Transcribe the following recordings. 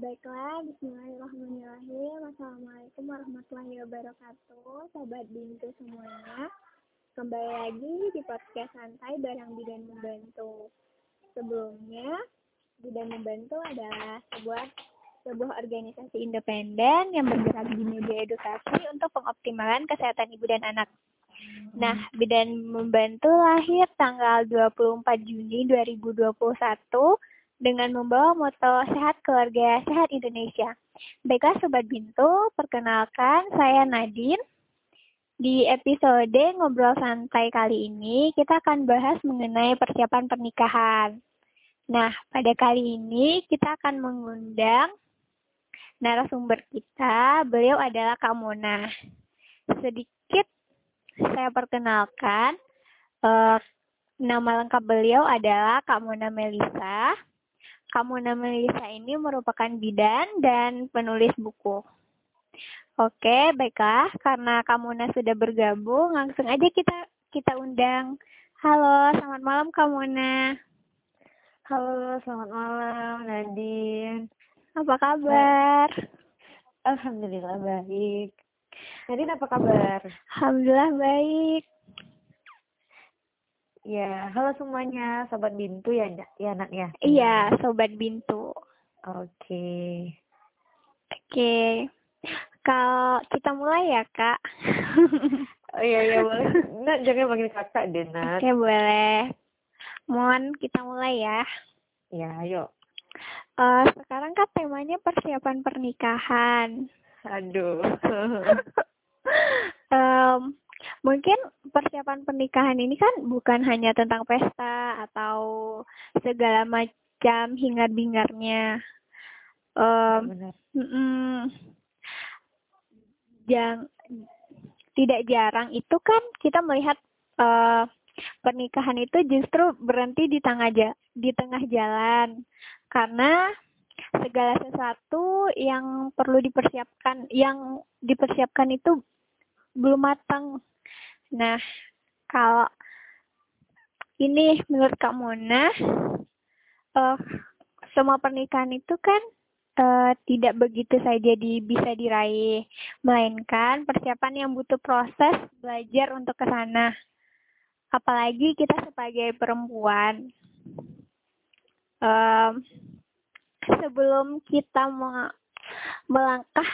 baiklah, bismillahirrahmanirrahim. Assalamualaikum warahmatullahi wabarakatuh. Sobat Bintu semuanya. Kembali lagi di podcast santai bareng Bidan Membantu. Sebelumnya, Bidan Membantu adalah sebuah sebuah organisasi independen yang bergerak di media edukasi untuk pengoptimalan kesehatan ibu dan anak. Nah, Bidan Membantu lahir tanggal 24 Juni 2021 dengan membawa moto Sehat Keluarga Sehat Indonesia. Baiklah Sobat Bintu, perkenalkan saya Nadine. Di episode Ngobrol Santai kali ini, kita akan bahas mengenai persiapan pernikahan. Nah, pada kali ini kita akan mengundang narasumber kita. Beliau adalah Kak Mona. Sedikit saya perkenalkan, uh, nama lengkap beliau adalah Kak Mona Melisa. Kamu nama Lisa ini merupakan bidan dan penulis buku. Oke, baiklah. Karena Kamuna sudah bergabung, langsung aja kita kita undang. Halo, selamat malam Kamuna. Halo, selamat malam Nadine. Apa kabar? Alhamdulillah baik. Nadine apa kabar? Alhamdulillah baik. Ya, halo semuanya, sobat Bintu ya, ya nak ya. Iya, sobat Bintu. Oke. Oke. Kalau kita mulai ya, Kak. oh iya iya boleh. Nak jangan panggil kakak deh, Nak. Oke, boleh. Mohon kita mulai ya. Ya, ayo. Uh, sekarang kan temanya persiapan pernikahan. Aduh. um, mungkin persiapan pernikahan ini kan bukan hanya tentang pesta atau segala macam hingar-bingarnya. Um, mm, jang, tidak jarang itu kan kita melihat uh, pernikahan itu justru berhenti di tengah di tengah jalan. Karena segala sesuatu yang perlu dipersiapkan yang dipersiapkan itu belum matang Nah, kalau ini menurut Kak Mona, uh, semua pernikahan itu kan uh, tidak begitu saja di, bisa diraih, melainkan persiapan yang butuh proses belajar untuk ke sana. Apalagi kita sebagai perempuan, um, sebelum kita melangkah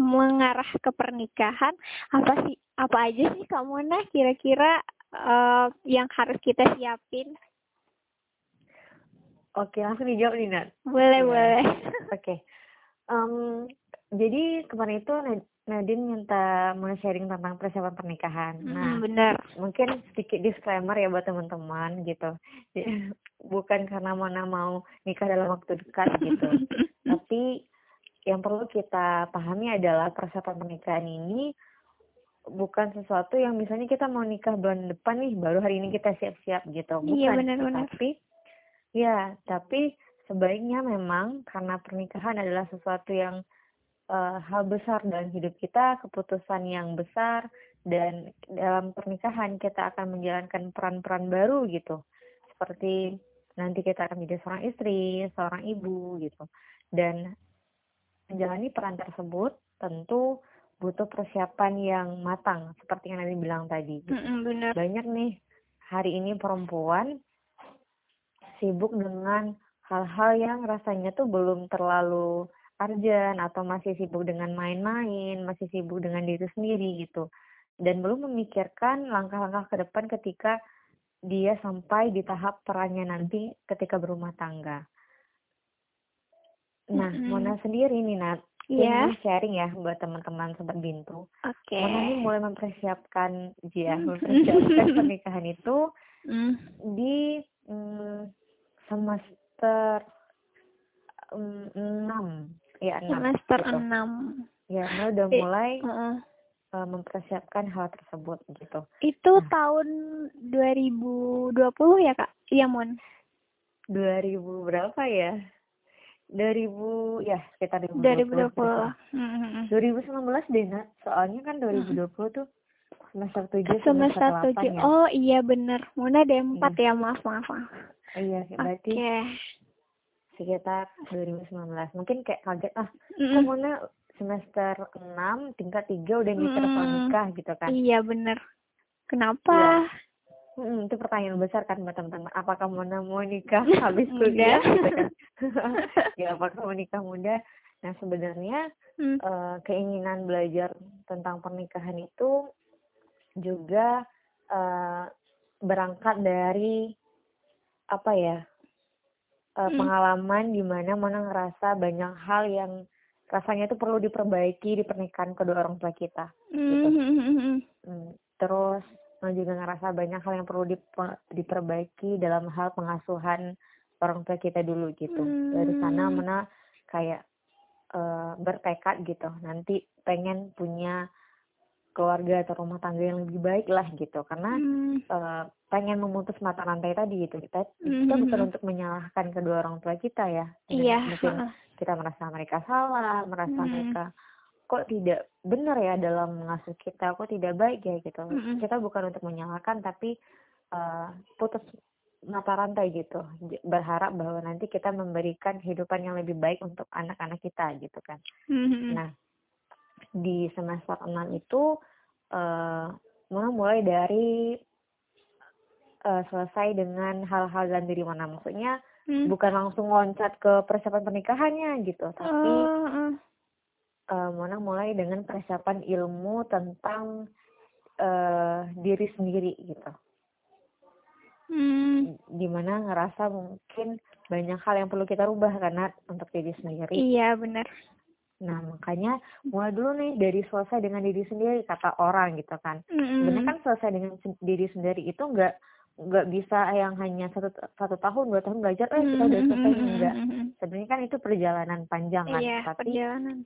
mengarah ke pernikahan, apa sih apa aja sih Kak Mona kira-kira uh, yang harus kita siapin? Oke, langsung dijawab nih, Nat. Boleh, ya. boleh. Oke. Um, jadi kemarin itu Nadine minta mau sharing tentang persiapan pernikahan. Hmm, nah, benar. Mungkin sedikit disclaimer ya buat teman-teman gitu. Bukan karena Mona mau nikah dalam waktu dekat gitu. Tapi yang perlu kita pahami adalah persiapan pernikahan ini bukan sesuatu yang misalnya kita mau nikah bulan depan nih baru hari ini kita siap-siap gitu. Iya, bukan. iya, benar, benar. tapi ya tapi sebaiknya memang karena pernikahan adalah sesuatu yang uh, hal besar dalam hidup kita keputusan yang besar dan dalam pernikahan kita akan menjalankan peran-peran baru gitu. Seperti nanti kita akan menjadi seorang istri seorang ibu gitu. Dan menjalani peran tersebut tentu butuh persiapan yang matang seperti yang Nabi bilang tadi. Mm-mm, benar. Banyak nih hari ini perempuan sibuk dengan hal-hal yang rasanya tuh belum terlalu arjen atau masih sibuk dengan main-main, masih sibuk dengan diri sendiri gitu. Dan belum memikirkan langkah-langkah ke depan ketika dia sampai di tahap perannya nanti ketika berumah tangga. Nah, mm -hmm. Mona sendiri nih Nat, Iya. Yeah. sharing ya buat teman-teman sobat Bintu. Oke. Okay. Mona mulai mempersiapkan ya mempersiapkan pernikahan itu mm. di mm, semester mm, enam ya enam. Semester gitu. enam. Ya, Mona udah mulai -uh. Uh, mempersiapkan hal tersebut gitu. Itu nah. tahun 2020 ya kak? Iya Mon. 2000 berapa ya? 2000 ya sekitar 2020. 2020. 2019 deh Nat. Soalnya kan 2020 hmm. tuh semester 7 semester, semester 7. Ya. Oh iya bener. Mona ada 4 iya. ya, maaf maaf. maaf. Iya, berarti okay. sekitar 2019 mungkin kayak kaget ah Mm-mm. kok Mona semester 6 tingkat 3 udah mikir Mm-mm. nikah gitu kan Iya bener. Kenapa? Mm, itu pertanyaan besar kan buat teman-teman apakah Mona mau nikah habis Muda. kuliah gitu kan ya apakah mau nikah muda nah sebenarnya Hmm. eh, keinginan belajar tentang pernikahan itu juga eh, berangkat dari apa ya eh, Hmm. pengalaman di mana mana ngerasa banyak hal yang rasanya itu perlu diperbaiki di pernikahan kedua orang tua kita. Gitu. Mm-mm. Hmm, Terus Mana juga ngerasa banyak hal yang perlu dipe- diperbaiki dalam hal pengasuhan orang tua kita dulu gitu. Dari sana Hmm. mana kayak eh, bertekad gitu. Nanti pengen punya keluarga atau rumah tangga yang lebih baik lah gitu. Karena Hmm. eh, pengen memutus mata rantai tadi gitu. Kita kita Mhm. bukan untuk menyalahkan kedua orang tua kita ya. Dan Iya. Mungkin kita merasa mereka salah, merasa Hmm. mereka kok tidak benar ya dalam mengasuh kita, kok tidak baik ya gitu. Mm-mm. Kita bukan untuk menyalahkan tapi eh, putus mata rantai gitu. Berharap bahwa nanti kita memberikan kehidupan yang lebih baik untuk anak-anak kita gitu kan. Mhm. Nah, di semester 6 itu eh Mona mulai dari eh, selesai dengan hal-hal dalam diri mana maksudnya Hmm. bukan langsung loncat ke persiapan pernikahannya gitu tapi Oh, heeh. Eh, Mona mulai dengan persiapan ilmu tentang eh, diri sendiri gitu Hmm. di mana ngerasa mungkin banyak hal yang perlu kita rubah karena untuk diri sendiri Iya benar. nah makanya mulai dulu nih dari selesai dengan diri sendiri kata orang gitu kan Mm-mm. sebenarnya kan selesai dengan diri sendiri itu nggak nggak bisa yang hanya satu satu tahun dua tahun belajar eh kita udah selesai enggak Mm-mm. sebenarnya kan itu perjalanan panjang kan Iya tapi perjalanan.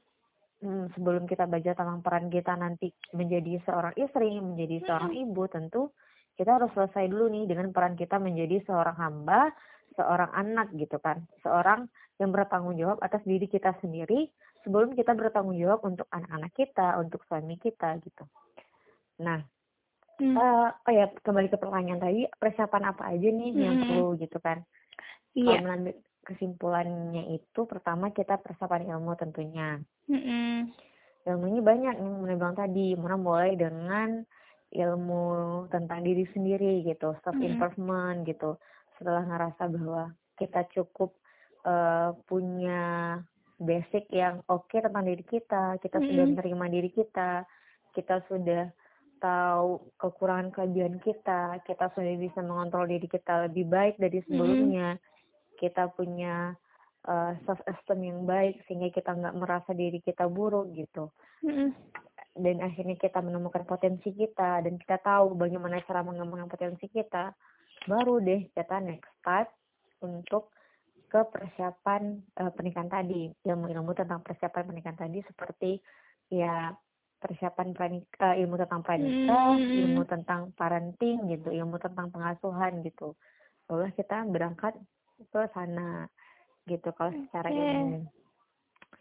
Hmm, sebelum kita belajar tentang peran kita nanti menjadi seorang istri menjadi seorang ibu tentu kita harus selesai dulu nih dengan peran kita menjadi seorang hamba seorang anak gitu kan seorang yang bertanggung jawab atas diri kita sendiri sebelum kita bertanggung jawab untuk anak-anak kita untuk suami kita gitu nah Hmm. Eh, oh ya kembali ke pertanyaan tadi persiapan apa aja nih yang Mm-mm. perlu gitu kan Iya. kalau mengambil kesimpulannya itu pertama kita persiapan ilmu tentunya Mm-mm. ilmunya banyak yang Mona bilang tadi Mona mulai dengan ilmu tentang diri sendiri gitu self improvement gitu setelah ngerasa bahwa kita cukup eh, punya basic yang oke tentang diri kita kita sudah Mm-mm. menerima diri kita kita sudah tahu kekurangan kelebihan kita kita sudah bisa mengontrol diri kita lebih baik dari sebelumnya kita punya self esteem yang baik sehingga kita nggak merasa diri kita buruk gitu Mm-mm. dan akhirnya kita menemukan potensi kita dan kita tahu bagaimana cara mengembangkan potensi kita baru deh kita next step untuk ke persiapan eh, pernikahan tadi ilmu-ilmu tentang persiapan pernikahan tadi seperti ya persiapan pranik- eh, ilmu tentang pranikah Hmm. ilmu tentang parenting gitu ilmu tentang pengasuhan gitu barulah kita berangkat ke sana gitu kalau secara Oke. ilmu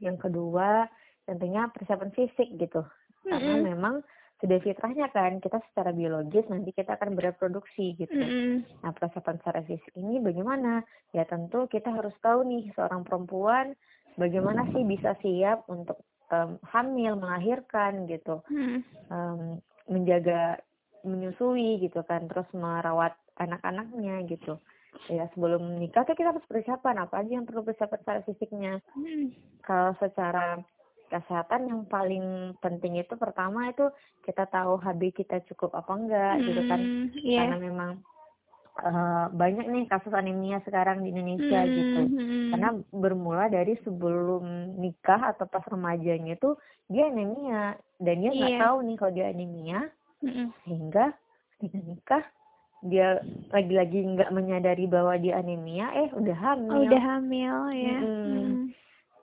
yang kedua tentunya persiapan fisik gitu karena Mm-mm. memang sudah fitrahnya kan kita secara biologis nanti kita akan bereproduksi gitu Mm-mm. Nah, persiapan secara fisik ini bagaimana? Ya tentu kita harus tahu nih seorang perempuan bagaimana sih bisa siap untuk em, hamil, melahirkan gitu, Mm. Em, menjaga, menyusui gitu kan, terus merawat anak-anaknya gitu. Ya sebelum menikah tuh kita harus persiapan apa aja yang perlu persiapan secara fisiknya. Mm. Kalau secara kesehatan yang paling penting itu pertama itu kita tahu HB kita cukup apa enggak gitu kan Mm. Iya. karena memang eh, banyak nih kasus anemia sekarang di Indonesia Mm. gitu Mm. karena bermula dari sebelum nikah atau pas remajanya itu dia anemia dan dia nggak Iya. tahu nih kalau dia anemia Mm-mm. sehingga ketika nikah dia lagi-lagi nggak menyadari bahwa dia anemia eh udah hamil Oh, udah hamil ya. Mm-mm. Mm.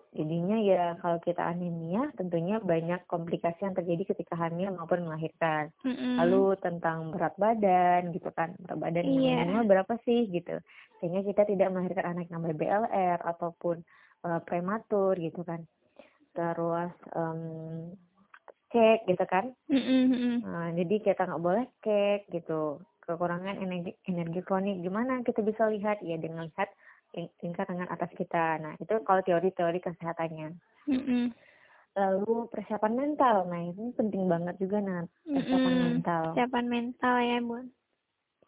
jadinya ya kalau kita anemia tentunya banyak komplikasi yang terjadi ketika hamil maupun melahirkan Mm-mm. lalu tentang berat badan gitu kan berat badan yang Iya. minimal berapa sih gitu sehingga kita tidak melahirkan anak yang BLR ataupun eh, prematur gitu kan terus em, cek gitu kan Mm-mm. Mm-mm. Nah, jadi kita nggak boleh cek gitu kekurangan energi energi kronik gimana kita bisa lihat ya dengan lihat tingkat dengan atas kita. Nah, itu kalau teori-teori kesehatannya. Mm-mm. Lalu persiapan mental. Nah, ini penting banget juga nah, persiapan Mm-mm. mental. Persiapan mental ya, Bun.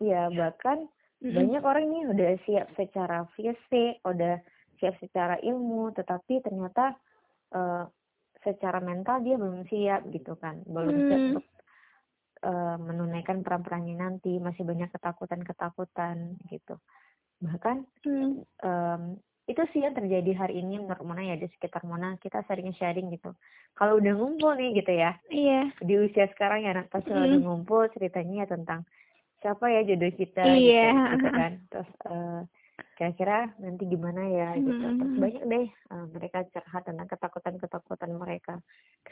Iya, bahkan Mm-mm. banyak orang ini udah siap secara fisik, udah siap secara ilmu, tetapi ternyata eh, secara mental dia belum siap gitu kan, belum siap Hmm. untuk eh, menunaikan peran-perannya nanti, masih banyak ketakutan-ketakutan gitu. Bahkan Mm. em, itu sih yang terjadi hari ini menurut Mona ya di sekitar Mona kita sering sharing gitu. Kalau udah ngumpul nih gitu ya, Iya. di usia sekarang ya anak pas Mm. udah ngumpul ceritanya ya tentang siapa ya jodoh kita Iya. gitu, gitu kan. Terus eh, kira-kira nanti gimana ya gitu. Terus Mm. banyak deh eh, mereka curhat tentang ketakutan-ketakutan mereka.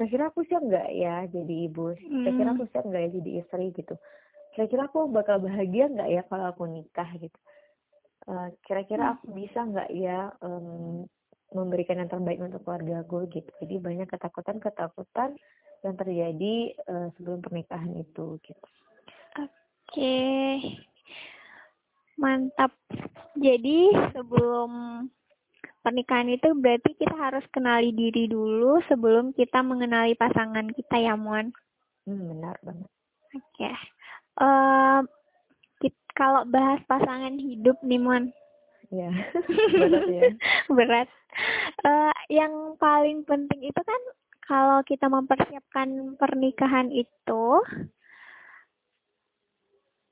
Kira-kira aku siap nggak ya jadi ibu? Kira-kira Mm. aku siap nggak ya jadi istri gitu? Kira-kira aku bakal bahagia nggak ya kalau aku nikah gitu? Eh, kira-kira aku bisa nggak ya em, memberikan yang terbaik untuk keluarga gue gitu. Jadi banyak ketakutan-ketakutan yang terjadi eh, sebelum pernikahan itu gitu. Oke. Mantap. Jadi sebelum pernikahan itu berarti kita harus kenali diri dulu sebelum kita mengenali pasangan kita ya, Mon. Hmm, benar banget. Oke. Em, kit- kalau bahas pasangan hidup nih, Mon. Ya, berat ya. Berat. Eh, yang paling penting itu kan kalau kita mempersiapkan pernikahan itu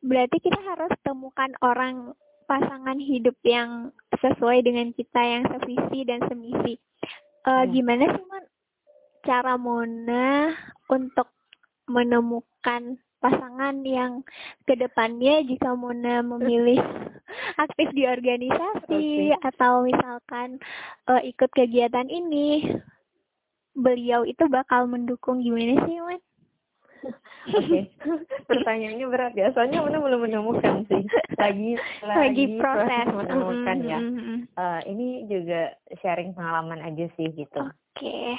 berarti kita harus temukan orang pasangan hidup yang sesuai dengan kita yang sevisi dan semisi. Eh, Ya. Gimana sih, Mon, cara Mona untuk menemukan pasangan yang ke depannya jika Mona memilih aktif di organisasi atau misalkan eh, ikut kegiatan ini, beliau itu bakal mendukung gimana sih, Mon? Oke, pertanyaannya berat ya. Soalnya Mona belum menemukan sih. Lagi Lagi proses. menemukan ya. Eh, ini juga sharing pengalaman aja sih gitu. Oke.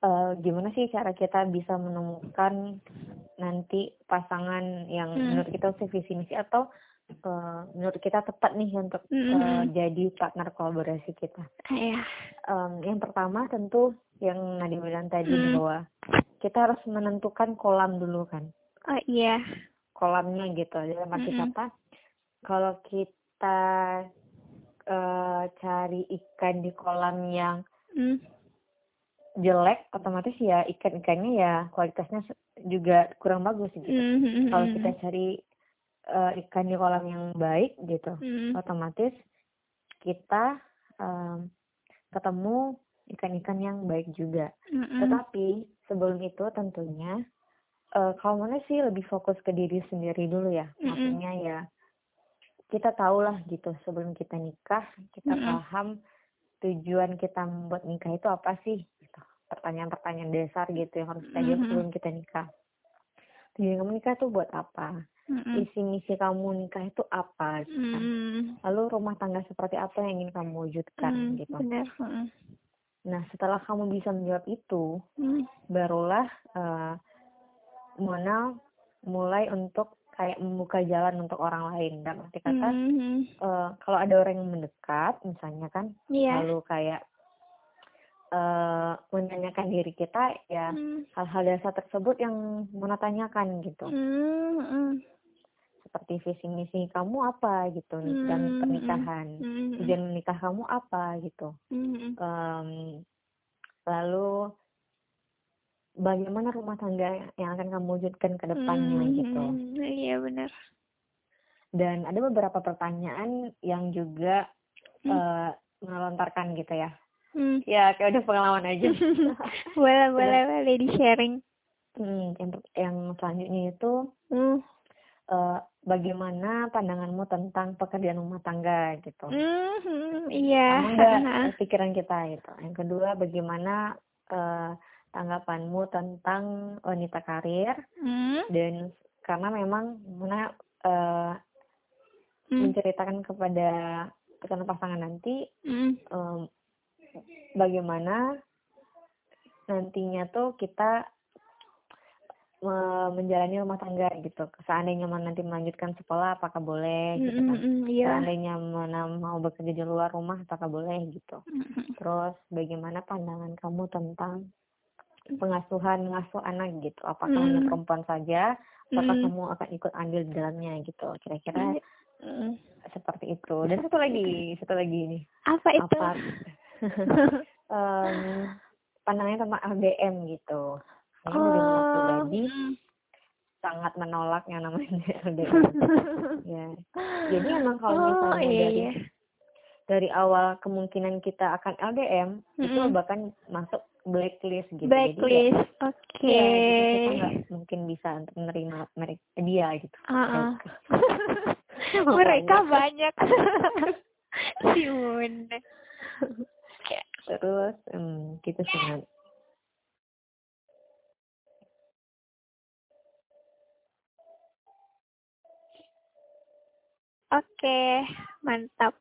Eh, gimana sih cara kita bisa menemukan nanti pasangan yang Hmm. menurut kita sevisi misi atau eh, menurut kita tepat nih untuk Mm, mm, eh, mm. jadi partner kolaborasi kita. Iya. Em, yang pertama tentu yang Nadia bilang tadi Hmm. bahwa kita harus menentukan kolam dulu kan. Oh iya. Kolamnya gitu. Dalam arti Mm-mm. kata kalau kita eh, cari ikan di kolam yang Mm. jelek otomatis ya ikan-ikannya ya kualitasnya juga kurang bagus gitu. Mm, mm, mm, Kalau mm. kita cari eh, ikan di kolam yang baik gitu, Mm. otomatis kita em, ketemu ikan-ikan yang baik juga. Mm, mm. Tetapi sebelum itu tentunya eh, kalau mana sih lebih fokus ke diri sendiri dulu ya. Mm-mm. Maksudnya ya kita tahulah gitu sebelum kita nikah kita Mm-mm. paham tujuan kita membuat nikah itu apa sih? Gitu. Pertanyaan-pertanyaan dasar gitu yang harus kita jawab Mhm. sebelum kita nikah. Tujuan kamu nikah itu buat apa? Mm, mm. Visi misi kamu nikah itu apa? Gitu kan. Mm, Lalu rumah tangga seperti apa yang ingin kamu wujudkan mm, gitu. Benar. Mm, Nah setelah kamu bisa menjawab itu, mm. barulah eh, Mona mulai untuk kayak membuka jalan untuk orang lain. Dan arti kata Mm, eh, kalau ada orang yang mendekat misalnya kan, Iya. lalu kayak eh menanyakan diri kita ya Mm, hal-hal dasar tersebut yang Mona tanyakan gitu. mm, mm. Seperti visi misi kamu apa gitu nih dan Hmm, pernikahan. Mm, Tujuan menikah kamu apa gitu. mm, Em, lalu bagaimana rumah tangga yang akan kamu wujudkan ke depannya mm, gitu. mm. Iya benar. Dan ada beberapa pertanyaan yang juga Hmm. eh, melontarkan gitu ya. Mm. Ya kayak udah pengalaman aja. boleh boleh boleh di sharing. Hmm, yang, yang selanjutnya itu Mm. Eh, bagaimana pandanganmu tentang pekerjaan rumah tangga gitu. Mm, mm, Iya. Sama nggak pikiran kita gitu. Yang kedua bagaimana eh, tanggapanmu tentang wanita karir Mm, dan karena memang Muna eh, mm, menceritakan kepada pasangan pasangan nanti mm. em, bagaimana nantinya tuh kita menjalani rumah tangga gitu. Seandainya mau nanti melanjutkan sekolah apakah boleh Mm, gitu mm, kan. mm, iya. Seandainya mana mau bekerja di luar rumah apakah boleh gitu. Mm, mm. Terus bagaimana pandangan kamu tentang pengasuhan ngasuh anak gitu? Apakah hanya Mm. perempuan saja? Apakah Mm. kamu akan ikut andil di dalamnya gitu? Kira-kira Mm. seperti itu. Dan satu lagi, satu lagi nih. Apa itu? Apa? Em, pandangannya tentang LDM gitu. Saya Oh, pribadi mm. sangat menolak yang namanya LDM. ya. Jadi emang kalau Oh, misalnya iya, dari iya. dari awal kemungkinan kita akan LDM itu Mm-mm. bahkan masuk blacklist gitu. Blacklist. Oke. Jadi ya, ya, jadi kita nggak mungkin bisa untuk menerima mereka dia gitu. Ah. Mereka. Banyak. Si Bunda. Terus hmm, gitu sih Nat. Oke, mantap.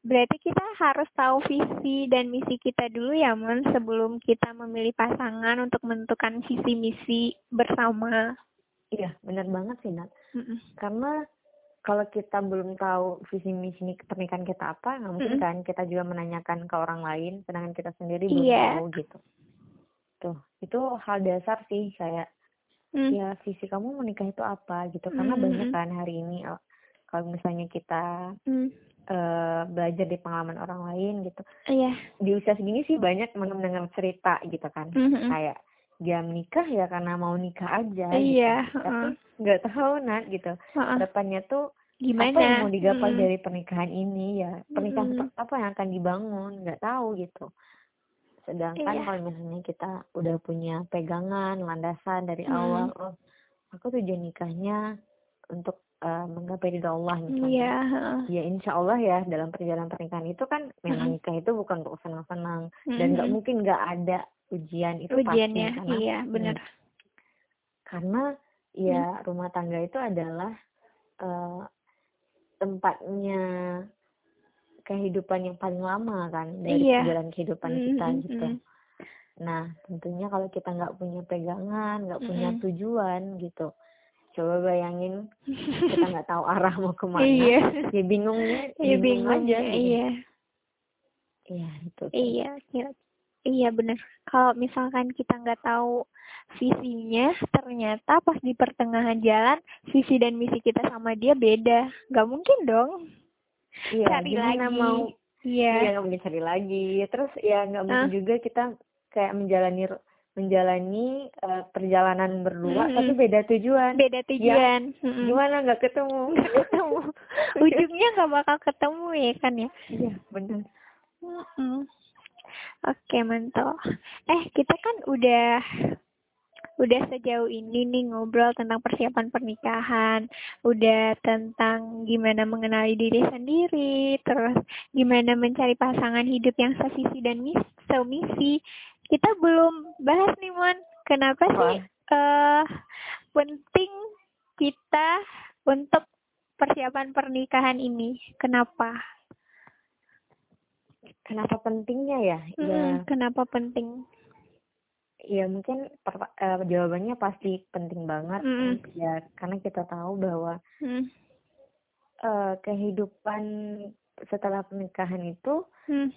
Berarti kita harus tahu visi dan misi kita dulu ya, Mon, sebelum kita memilih pasangan untuk menentukan visi misi bersama. Iya, benar banget sih Nat. Mm-mm. Karena kalau kita belum tahu visi misi pernikahan kita apa, nggak mungkin kan kita juga menanyakan ke orang lain, sedangkan kita sendiri belum Iya. tahu gitu. Tuh, itu hal dasar sih kayak Mm. ya visi kamu menikah itu apa gitu. Karena Mm-mm. banyak kan hari ini kalau misalnya kita Mm. eh, belajar di pengalaman orang lain gitu. Iya. Di usia segini sih banyak mendengar cerita gitu kan. Mm-mm. Kayak dia menikah ya karena mau nikah aja gitu. Iya, Tapi heeh. nggak tahu Nat gitu. Heeh. Depannya tuh Gimana? apa yang mau digapai Mm-mm. dari pernikahan ini ya pernikahan Mm-mm. seperti apa yang akan dibangun nggak tahu gitu sedangkan Iya. kalau misalnya kita udah punya pegangan landasan dari Mm. awal oh aku tujuan nikahnya untuk eh, menggapai ridho Allah misalnya Iya, heeh. ya insya Allah ya dalam perjalanan pernikahan itu kan memang nikah itu bukan untuk senang-senang dan nggak mungkin nggak ada ujian itu Ujiannya, pasti karena iya, benar. Hmm, karena ya rumah tangga itu adalah eh, tempatnya kehidupan yang paling lama kan dari Iya. jalan kehidupan Mm, kita gitu. mm. Nah tentunya kalau kita nggak punya pegangan, nggak punya Mm-mm. tujuan gitu, coba bayangin kita nggak tahu arah mau ke mana, Iya. ya bingungnya, Iya bingung, bingung aja. ya, gitu. iya. Iya itu. tuh. Iya, kira Iya benar. Kalau misalkan kita nggak tahu visinya, ternyata pas di pertengahan jalan visi dan misi kita sama dia beda. Nggak mungkin dong. Iya, Cari lagi. mau Iya. Iya nggak mungkin cari lagi. Terus ya nggak mungkin Ah. juga kita kayak menjalani menjalani eh, perjalanan berdua Mm-mm. tapi beda tujuan. Beda tujuan. Mm-mm. Gimana nggak ketemu? Nggak ketemu. Ujungnya nggak bakal ketemu ya kan ya. Iya benar. Mm-mm. Oke, mantap. Eh, kita kan udah udah sejauh ini nih ngobrol tentang persiapan pernikahan, udah tentang gimana mengenali diri sendiri, terus gimana mencari pasangan hidup yang sevisi dan mis semisi. Kita belum bahas nih, Mon. Kenapa sih eh penting kita untuk persiapan pernikahan ini? Kenapa? Kenapa pentingnya ya? Ya, Mm-mm, Kenapa penting? ya mungkin per- eh, jawabannya pasti penting banget. Mm-mm. Ya karena kita tahu bahwa Hmm. eh, kehidupan setelah pernikahan itu Hmm.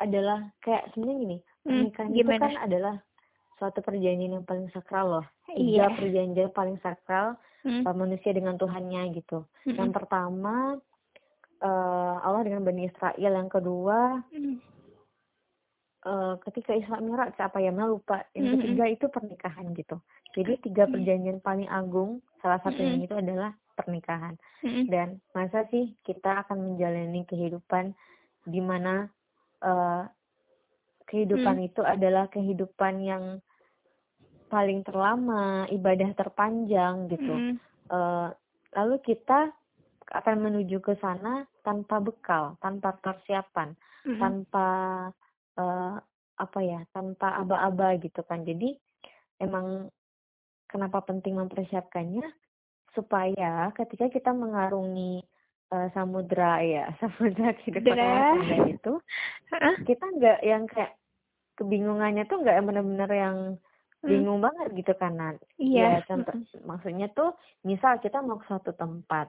Adalah kayak sebenarnya gini, Hmm, pernikahan itu gimana? kan adalah suatu perjanjian yang paling sakral loh. Iya. Tiga perjanjian paling sakral Hmm. manusia dengan Tuhannya gitu. Mm-mm. Yang pertama uh, Allah dengan Bani Israel, yang kedua Hmm. uh, ketika Isra Mi'raj apa ya lupa. Yang Mm-mm. ketiga itu pernikahan gitu. Jadi tiga perjanjian paling agung, salah satunya Mm-mm. itu adalah pernikahan. Hmm. Dan masa sih kita akan menjalani kehidupan di mana uh, kehidupan Mm. itu adalah kehidupan yang paling terlama, ibadah terpanjang gitu. Hmm. Eh, lalu kita akan menuju ke sana tanpa bekal, tanpa persiapan, Hmm. tanpa eh, apa ya, tanpa aba-aba gitu kan. Jadi emang kenapa penting mempersiapkannya supaya ketika kita mengarungi eh, samudra ya, samudra kehidupan tangga itu kita nggak yang kayak kebingungannya tuh nggak yang benar-benar yang bingung banget gitu kan Nat. Iya. Ya, contoh maksudnya tuh misal kita mau ke suatu tempat.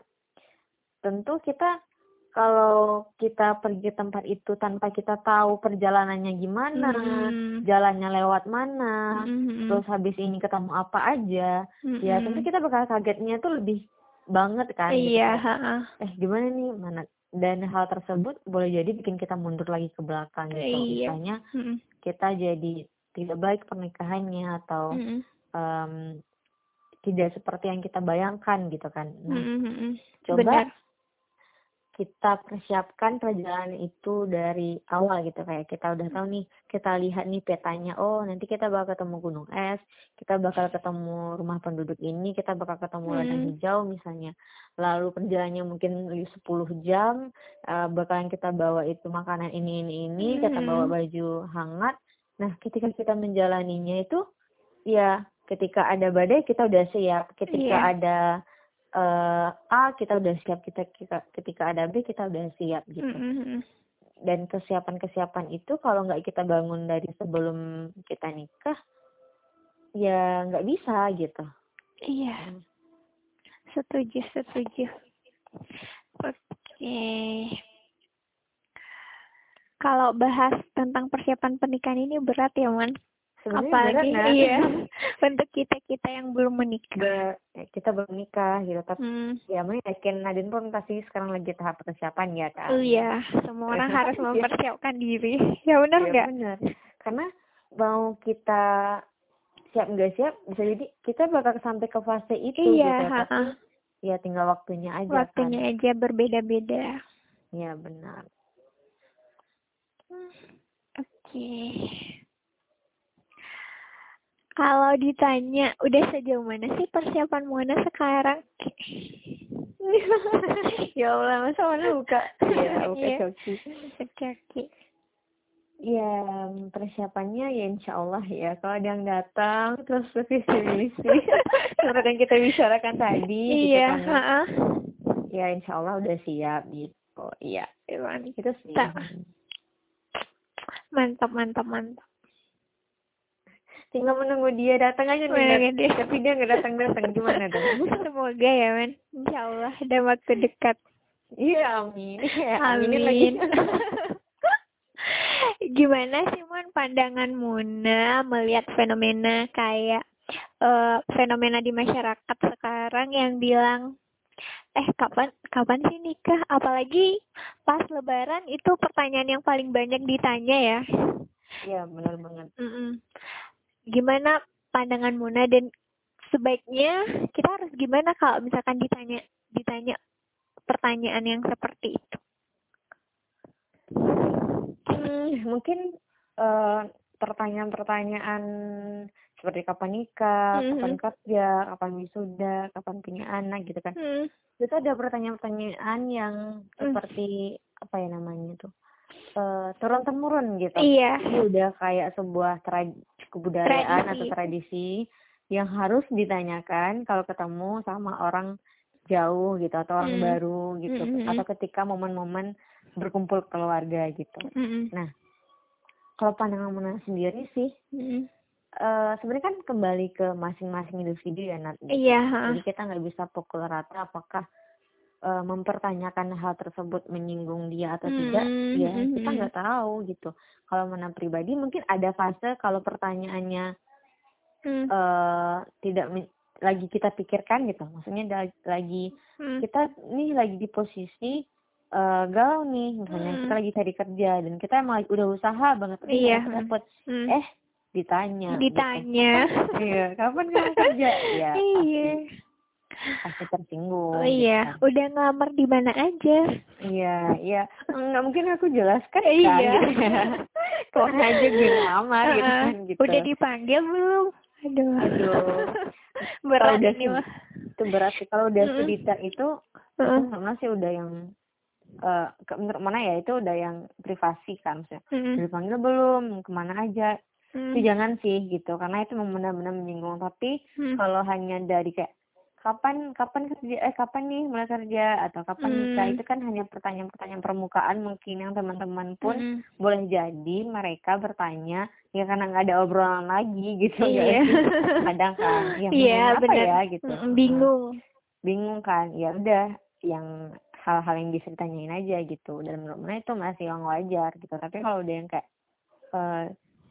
Tentu kita kalau kita pergi ke tempat itu tanpa kita tahu perjalanannya gimana, Mm. jalannya lewat mana, Mm-mm. terus habis ini ketemu apa aja, ya tentu Mm-mm. kita bakal kagetnya tuh lebih banget kan gitu. Iya, ha-ha. eh gimana nih mana dan hal tersebut boleh jadi bikin kita mundur lagi ke belakang gitu. Iya. Misalnya Mm-mm. kita jadi tidak baik pernikahannya atau Mm-mm. em, tidak seperti yang kita bayangkan gitu kan. Nah, Mm-mm. coba Benar. Kita persiapkan perjalanan itu dari awal gitu kayak kita udah tahu nih kita lihat nih petanya oh nanti kita bakal ketemu gunung es kita bakal ketemu rumah penduduk ini kita bakal ketemu ladang Hmm. hijau misalnya lalu perjalanannya mungkin 10 jam eh, bakalan kita bawa itu makanan ini ini ini kita Hmm. bawa baju hangat nah ketika kita menjalaninya itu ya ketika ada badai kita udah siap ketika Iya. ada eh, A kita udah siap kita, kita ketika ada B kita udah siap gitu Mm-mm. dan kesiapan-kesiapan itu kalau nggak kita bangun dari sebelum kita nikah ya nggak bisa gitu Iya. Setuju, setuju. Oke. Kalau bahas tentang persiapan pernikahan ini berat ya, Man. Sebenarnya Apalagi berat, Nat. iya untuk kita-kita yang belum menikah. Be- eh, kita belum nikah gitu tapi Hmm. ya mau yakin Nadine pun pasti sekarang lagi tahap persiapan ya kan Oh iya, semua orang harus Iya. mempersiapkan diri. Ya benar Iya, nggak? benar. Karena mau kita siap nggak siap bisa jadi kita bakal sampai ke fase itu Iya, gitu tapi ha-ha. ya tinggal waktunya aja Waktunya aja berbeda-beda. kan ya benar Oke. Kalau ditanya, udah sejauh mana sih persiapan Mona sekarang? ya Allah masa mana buka ya buka Iya. Shopee Oke, oke. ya persiapannya ya insya Allah ya kalau ada yang datang terus visi misi seperti yang kita bicarakan tadi gitu Iya, kan ha ya insya Allah udah siap gitu iya itu sih. Mantap, mantap, mantap. Tinggal menunggu dia datang aja nih dia. tapi dia nggak datang datang gimana dong Semoga ya, Men. Insya Allah dalam waktu dekat. iya amin ya, aminin lagi Amin. Gimana sih Mon pandangan Muna melihat fenomena kayak eh, fenomena di masyarakat sekarang yang bilang eh kapan kapan sih nikah? Apalagi pas lebaran itu pertanyaan yang paling banyak ditanya ya. iya benar banget Mm-mm. Gimana pandangan Muna dan sebaiknya kita harus gimana kalau misalkan ditanya ditanya pertanyaan yang seperti itu? Hmm, mungkin eh, pertanyaan-pertanyaan seperti kapan nikah, kapan Mhm. kerja, kapan wisuda, kapan punya anak gitu kan. Hmm. Itu ada pertanyaan-pertanyaan yang Hmm. seperti apa ya namanya tuh? Eh turun temurun gitu. Iya. Ini udah kayak sebuah kebudayaan atau Tradisi. tradisi yang harus ditanyakan kalau ketemu sama orang jauh gitu atau orang Hmm. baru gitu Mm-mm. atau ketika momen-momen berkumpul keluarga gitu. Mm-mm. Nah, kalau pandangan Mona sendiri sih, Mm-mm. eh sebenarnya kan kembali ke masing-masing individu ya, Nat. Iya, ha. Jadi kita nggak bisa pukul rata apakah eh, mempertanyakan hal tersebut menyinggung dia atau tidak. Hmm, Ya, hmm, kita hmm. nggak tahu gitu. Kalau Mona pribadi mungkin ada fase kalau pertanyaannya Hmm. eh tidak lagi kita pikirkan gitu. Maksudnya lagi Hmm. kita nih lagi di posisi eh galau nih, misalnya Hmm. kita lagi cari kerja dan kita emang udah usaha banget nih Iya. nggak dapet Hmm. eh ditanya gitu. Ditanya. iya kapan kamu kerja ya Iya. Pasti tersinggung Oh gitu iya, kan. udah ngelamar di mana aja? iya iya nggak mungkin aku jelaskan Iya. kan gitu ya ke mana aja gue ngelamar gitu kan gitu Udah dipanggil belum? Aduh. Aduh. Berat udah ini mah. itu berat sih kalau udah sedita itu Heeh. itu Mona sih udah yang eh ke- menurut mana ya itu udah yang privasi kan maksudnya Mm-mm. udah dipanggil belum ke mana aja Hmm. itu jangan sih gitu karena itu benar-benar menyinggung tapi Hmm. kalau hanya dari kayak kapan kapan kerja eh kapan nih mulai kerja atau kapan nikah Hmm. itu kan hanya pertanyaan-pertanyaan permukaan mungkin yang teman-teman pun Mm-mm. boleh jadi mereka bertanya ya karena nggak ada obrolan lagi gitu Iya. sih? kadang kan ya Iya, ngomongin apa bener. ya gitu bingung. bingung kan ya udah yang hal-hal yang bisa ditanyain aja gitu dan menurut Mona itu masih yang wajar gitu tapi kalau udah yang kayak eh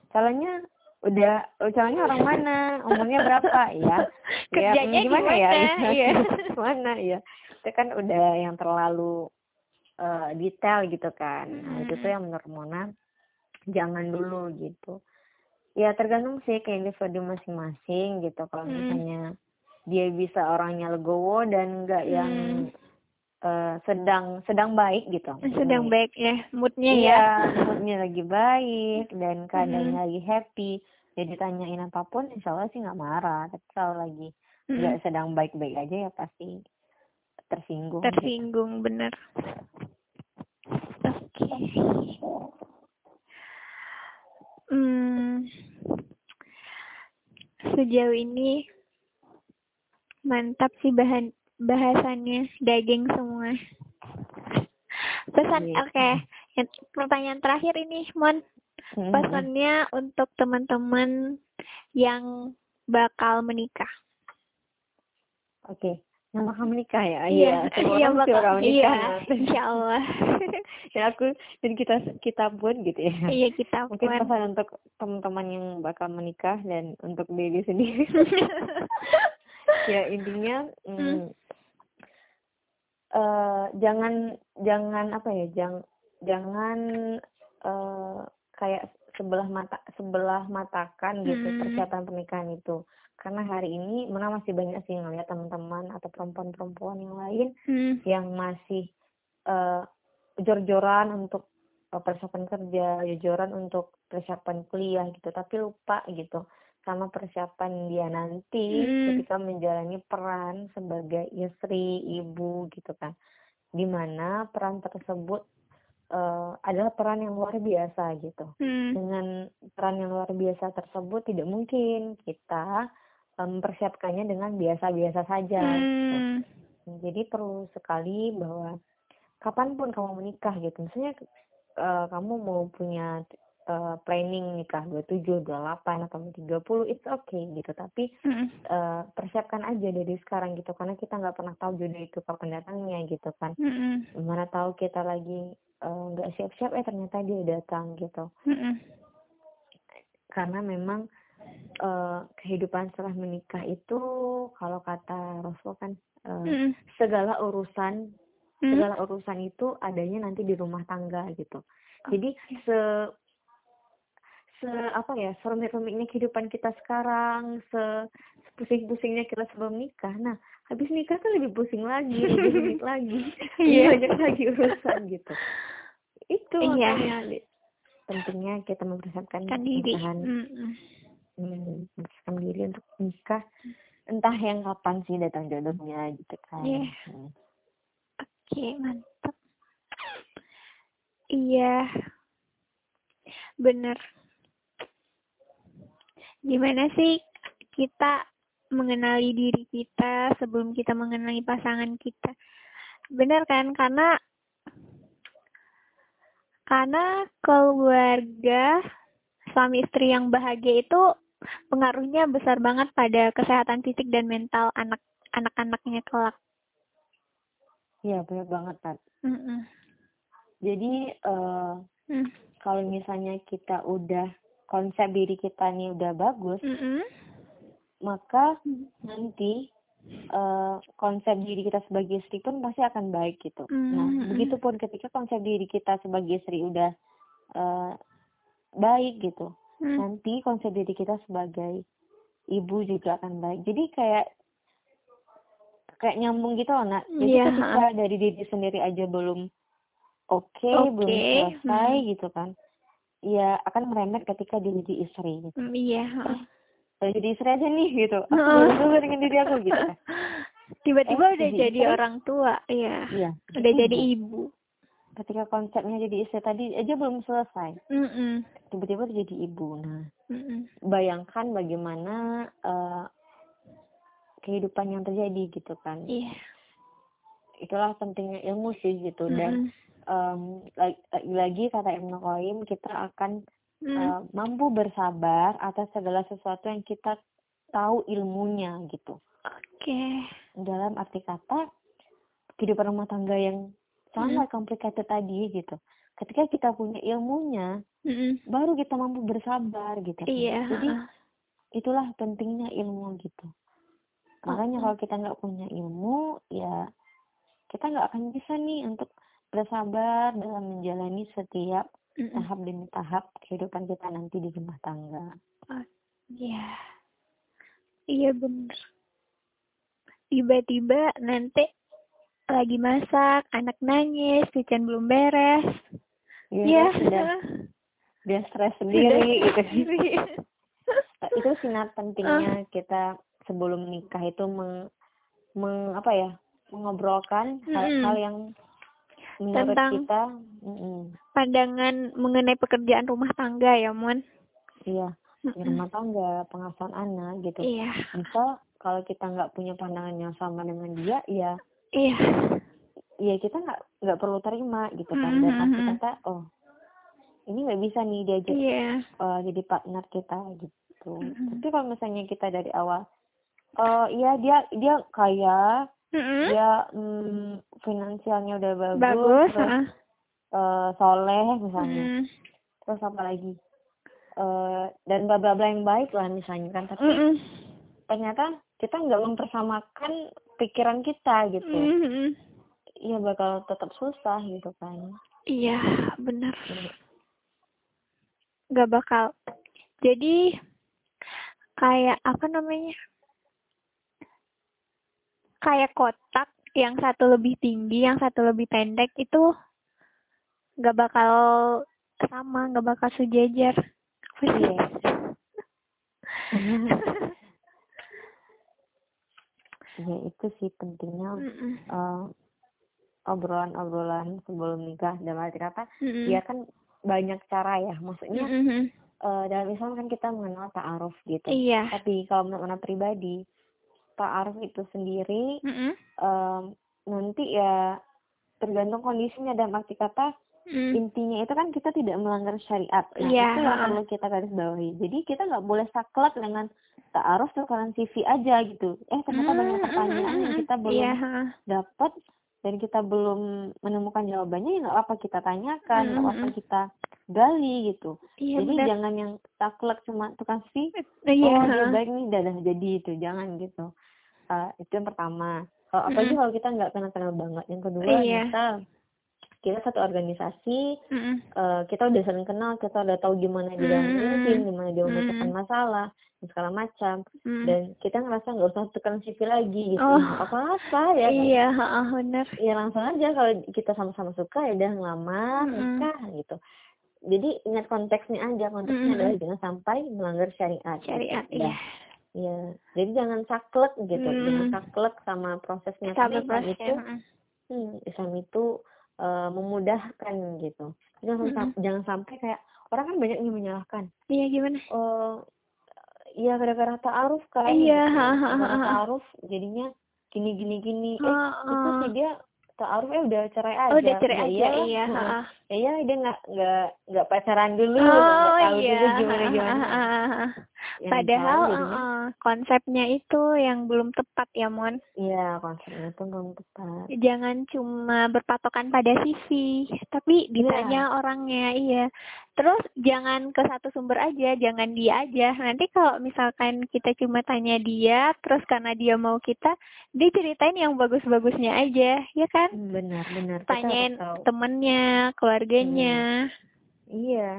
calonnya udah oh, calonnya orang mana? Umurnya berapa? Ya ya Kerjanya mm, gimana ya? gimana? Iya. gimana? Ya itu kan udah yang terlalu eh, detail gitu kan. Nah, itu tuh yang menurut Mona jangan dulu gitu. Ya tergantung sih ke individu masing-masing gitu. Kalau Hmm. misalnya dia bisa orangnya legowo dan enggak yang eh, sedang sedang baik gitu Sedang Moodnya. baik ya, moodnya iya ya. moodnya lagi baik dan keadaannya Mm-mm. lagi happy jadi tanyain apa pun insya Allah sih nggak marah tapi kalau lagi nggak sedang baik-baik aja ya pasti tersinggung gitu. Tersinggung bener. Oke. Hmm, sejauh ini mantap sih bahan bahasannya daging semua. Pesan Iya. oke. Yang- Pertanyaan terakhir ini, Mon. Mm-mm. Pesannya untuk teman-teman yang bakal menikah. Oke, yang bakal menikah ya? Iya, semua iya orang pasti bakal. bakal menikah Iya, nanti. insya Allah. ya aku dan kita kita pun gitu ya. iya kita Mungkin pesan untuk teman-teman yang bakal menikah dan untuk diri sendiri. ya intinya mm, Hmm. Eh, jangan jangan apa ya jangan jangan eh, kayak sebelah mata sebelah matakan gitu Hmm. persiapan pernikahan itu karena hari ini mana masih banyak sih ngeliat teman-teman atau perempuan-perempuan yang lain Hmm. yang masih eh, jor-joran untuk persiapan kerja, jor-joran untuk persiapan kuliah gitu, tapi lupa gitu sama persiapan dia nanti Hmm. ketika menjalani peran sebagai istri, ibu gitu kan. Di mana peran tersebut eh, adalah peran yang luar biasa gitu. Hmm. Dengan peran yang luar biasa tersebut tidak mungkin kita eh, mempersiapkannya dengan biasa-biasa saja. gitu. Hmm. Jadi perlu sekali bahwa kapan pun kamu menikah gitu, misalnya eh, kamu mau punya eh, planning nikah 27, 28 atau 30, it's okay gitu. Tapi Hmm. eh, persiapkan aja dari sekarang gitu, karena kita nggak pernah tahu jodoh itu kapan datangnya gitu kan. Hmm. Mana tahu kita lagi eh, nggak siap-siap, eh ternyata dia datang gitu. Hmm. Karena memang eh, kehidupan setelah menikah itu kalau kata Rasul kan eh, Hmm. segala urusan segala urusan itu adanya nanti di rumah tangga gitu. Jadi se se apa ya serumit-rumitnya kehidupan kita sekarang, se pusing-pusingnya kita sebelum nikah. Nah, habis nikah kan lebih pusing lagi, lebih rumit lagi, lebih Iya. banyak lagi urusan gitu. Itu Iya. makanya pentingnya kita mempersiapkan Kan diri. pernikahan, Hmm. hmm, mempersiapkan diri untuk nikah. Entah yang kapan sih datang jodohnya gitu kan. Iya. Hmm. Oke, mantap. Iya. Bener. Gimana sih kita mengenali diri kita sebelum kita mengenali pasangan kita? Bener kan? Karena karena keluarga suami istri yang bahagia itu pengaruhnya besar banget pada kesehatan fisik dan mental anak anak-anaknya kelak. Iya, benar banget, Tat. Mm-mm. Jadi eh, Mm. kalau misalnya kita udah konsep diri kita nih udah bagus, Mm-mm. maka nanti eh, konsep diri kita sebagai istri pun pasti akan baik gitu. Nah, Mm-mm. begitupun ketika konsep diri kita sebagai istri udah eh, baik gitu, Mm. nanti konsep diri kita sebagai ibu juga akan baik. Jadi kayak kayak nyambung gitu loh, Nak. Jadi Iya, ketika dari diri sendiri aja belum oke, belum Oke, selesai hmm. gitu kan. Ya akan merembet ketika dia jadi istri gitu. Mm, Iya. Kalau jadi istri aja nih gitu. Aku dulu dengan diri aku gitu kan. Tiba-tiba Eh, udah jadi jadi istri? orang tua, iya. Iya. Udah ibu. jadi ibu. Ketika konsepnya jadi istri tadi aja belum selesai. Mm-mm. Tiba-tiba udah jadi ibu. Nah, Mm-mm. bayangkan bagaimana eh, kehidupan yang terjadi gitu kan iya itulah pentingnya ilmu sih gitu dan um, lagi-lagi kata Ibnu Qayyim kita akan mm. uh, mampu bersabar atas segala sesuatu yang kita tahu ilmunya gitu. Oke. Okay. Dalam arti kata kehidupan rumah tangga yang sangat mm. complicated tadi gitu. Ketika kita punya ilmunya, mm baru kita mampu bersabar gitu. Iya. Jadi itulah pentingnya ilmu gitu. Makanya kalau kita nggak punya ilmu, ya kita nggak akan bisa nih untuk bersabar dalam menjalani setiap mm tahap demi tahap kehidupan kita nanti di rumah tangga. Oh, iya, iya benar. Tiba-tiba nanti lagi masak, anak nangis, kitchen belum beres. Iya, ya. sudah dia stres sendiri gitu. itu sinar pentingnya uh. kita sebelum nikah itu meng, meng apa ya mengobrolkan hal-hal yang menurut tentang kita mm, pandangan mengenai pekerjaan rumah tangga ya mon iya di rumah tangga pengasuhan anak gitu. Iya. Misal kalau kita nggak punya pandangan yang sama dengan dia ya iya. iya kita nggak nggak perlu terima gitu kan. Dan pasti kata oh ini nggak bisa nih diajak yeah. uh, jadi partner kita gitu. Tapi kalau misalnya kita dari awal oh uh, iya dia dia kaya mm-hmm. dia mm, finansialnya udah bagus, bagus terus uh. Uh, soleh misalnya mm. terus apa lagi uh, dan bla bla bla yang baik lah misalnya kan tapi mm-hmm. ternyata kita nggak mempersamakan pikiran kita gitu mm-hmm. iya bakal tetap susah gitu kan iya benar nggak bakal jadi kayak apa namanya kayak kotak yang satu lebih tinggi, yang satu lebih pendek itu nggak bakal sama, nggak bakal sejajar. Iya. ya itu sih pentingnya uh, obrolan-obrolan sebelum nikah dalam arti kata mm -mm. ya kan banyak cara ya maksudnya mm -hmm. uh, dalam Islam kan kita mengenal ta'aruf gitu iya. tapi kalau menurut pribadi ta'aruf itu sendiri mm -hmm. um, nanti ya tergantung kondisinya dan arti kata mm. intinya itu kan kita tidak melanggar syariat nah yeah. itu yang perlu kita garis bawahi jadi kita nggak boleh saklek dengan ta'aruf tukaran CV aja gitu eh ternyata mm. banyak pertanyaan yang kita belum yeah. dapat dan kita belum menemukan jawabannya ya nggak apa kita tanyakan nggak mm apa kita gali gitu iya, jadi bener. jangan yang taklek cuma tukang CV iya. oh dia baik nih dadah jadi itu jangan gitu uh, itu yang pertama kalau apalagi mm -hmm. kalau kita nggak kenal kenal banget yang kedua iya. misal kita satu organisasi uh, kita udah sering kenal kita udah tahu gimana dia mm -hmm. gimana dia memecahkan mm -hmm. masalah segala macam mm. dan kita ngerasa nggak usah tekan CV lagi gitu oh. apa apa ya iya kan? benar ya langsung aja kalau kita sama-sama suka ya udah ngelamar mm nikah gitu jadi ingat konteksnya aja konteksnya mm adalah jangan sampai melanggar syariat syariat iya Iya, jadi jangan saklek gitu, hmm. jangan saklek sama prosesnya sama proses itu. Hmm, Islam itu uh, memudahkan gitu. Jangan, hmm. sam jangan sampai kayak orang kan banyak yang menyalahkan. Iya gimana? Oh, iya gara-gara ta'aruf kan. Iya, ta'aruf jadinya gini gini gini. Eh, itu sih dia ta'aruf eh udah cerai aja. Oh, udah cerai ya, aja, iya. iya. Iya, dia nggak nggak nggak pacaran dulu, oh, tahu iya. dulu gimana gimana. Ya, Padahal uh, uh, konsepnya itu yang belum tepat ya Mon. Iya konsepnya itu belum tepat. Jangan cuma berpatokan pada sisi, tapi iya. ditanya yeah. orangnya iya. Terus jangan ke satu sumber aja, jangan dia aja. Nanti kalau misalkan kita cuma tanya dia, terus karena dia mau kita, dia ceritain yang bagus-bagusnya aja, ya kan? Benar, benar. Tanyain temennya, keluarganya. Hmm. Iya,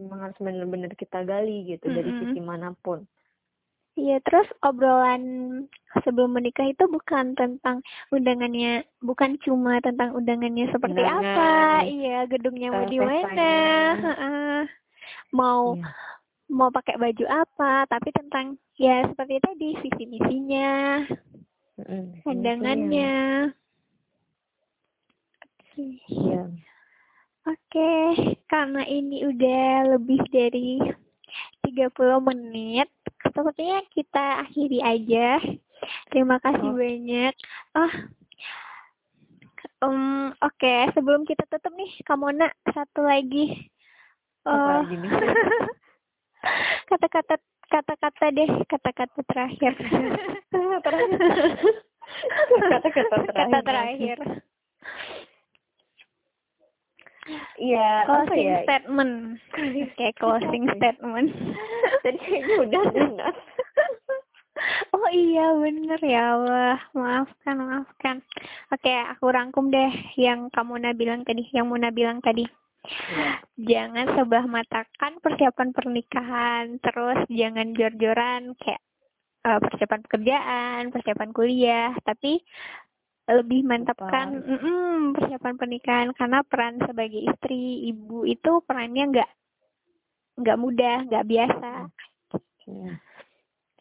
memang harus benar-benar kita gali gitu mm -hmm. dari sisi mana pun. Iya, terus obrolan sebelum menikah itu bukan tentang undangannya, bukan cuma tentang undangannya seperti Undangan, apa, iya gedungnya mau di mana, mau iya. mau pakai baju apa, tapi tentang ya seperti tadi visi misinya, pandangannya. Iya. Oke, karena ini udah lebih dari 30 menit, sepertinya kita akhiri aja. Terima kasih Oh. banyak. Ah, um, oke. Sebelum kita tutup nih, Kamona satu lagi. Nih? Kata-kata kata-kata deh, kata-kata terakhir. Terakhir. Kata-kata Kata terakhir. Iya, apa Closing ya? statement. Oke, closing statement. Tadi kayaknya udah Dinas. Oh iya bener ya Allah maafkan maafkan oke aku rangkum deh yang kamu Muna bilang tadi yang Muna bilang tadi Iya. jangan sebelah matakan persiapan pernikahan terus jangan jor-joran kayak eh, persiapan pekerjaan persiapan kuliah tapi lebih mantapkan mm-mm, persiapan pernikahan karena peran sebagai istri ibu itu perannya nggak nggak mudah nggak biasa Iya.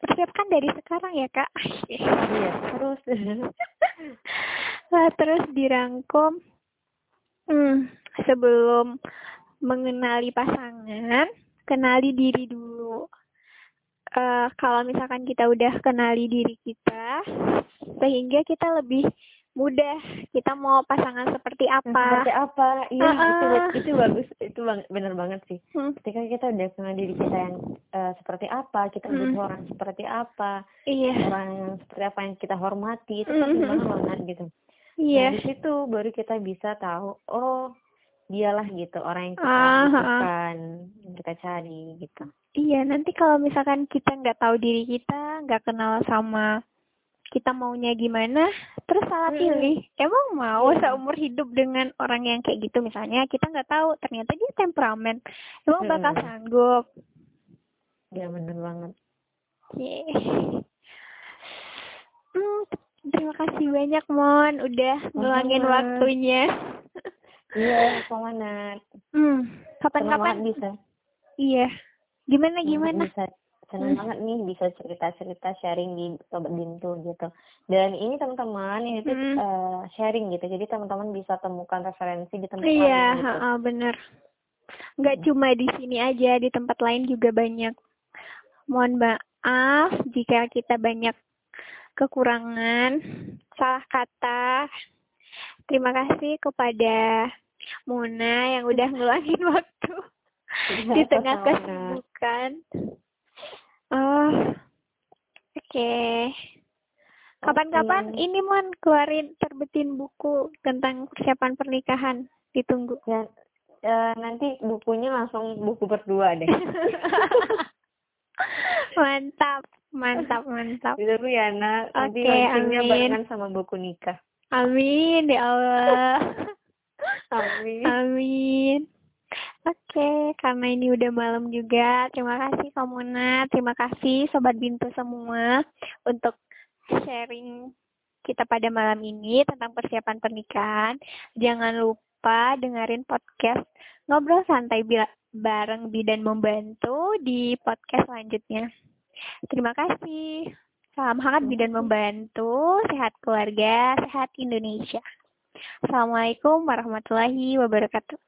persiapkan dari sekarang ya kak Iya, terus. Nah, terus dirangkum hmm, sebelum mengenali pasangan, kenali diri dulu. Eh, kalau misalkan kita udah kenali diri kita, sehingga kita lebih mudah kita mau pasangan seperti apa. Seperti apa? Iya, Ah, itu ah. itu bagus, itu bang, benar banget sih. Hmm, Ketika kita udah kenal diri kita yang eh, seperti apa, kita Hmm. butuh orang seperti apa, iya, orang seperti apa yang kita hormati, itu penting hmm, banget hmm. banget gitu. iya, Nah, di situ baru kita bisa tahu, oh, dialah gitu orang yang kita ah. butuhkan, yang kita cari gitu. iya. Nanti kalau misalkan kita nggak tahu diri kita, nggak kenal sama kita maunya gimana, terus salah pilih. Emang mau Iya. seumur hidup dengan orang yang kayak gitu misalnya kita nggak tahu ternyata dia temperamen. Emang bakal sanggup. Ya benar banget. Oke. Hmm, terima kasih banyak Mon udah ngeluangin waktunya. Iya, semangat. Hmm, Senang kapan-kapan bisa. iya. Gimana gimana? bisa senang Hmm. banget nih bisa cerita-cerita sharing di Sobat Bintu gitu. Dan ini teman-teman ini tuh Hmm. eh, sharing gitu. Jadi teman-teman bisa temukan referensi di tempat Iya, lain gitu. heeh, bener. Nggak cuma di sini aja, di tempat lain juga banyak. Mohon maaf jika kita banyak kekurangan, salah kata. Terima kasih kepada Muna yang udah ngeluangin waktu di tengah kesibukan. Oh, oke. Kapan-kapan Oke. ini Mon keluarin terbitin buku tentang persiapan pernikahan. Ditunggu. Ya, eh, nanti bukunya langsung buku berdua deh. mantap, mantap, mantap. Ditunggu ya, nak. Nanti Oke, launchingnya amin. barengan sama buku nikah. Amin ya Allah. Amin. Amin. Oke, karena ini udah malam juga, terima kasih Kamuna, terima kasih Sobat Bintu semua untuk sharing kita pada malam ini tentang persiapan pernikahan. Jangan lupa dengerin podcast Ngobrol Santai bareng Bidan Membantu di podcast selanjutnya. Terima kasih. Salam hangat Bidan Membantu, sehat keluarga, sehat Indonesia. Assalamualaikum warahmatullahi wabarakatuh.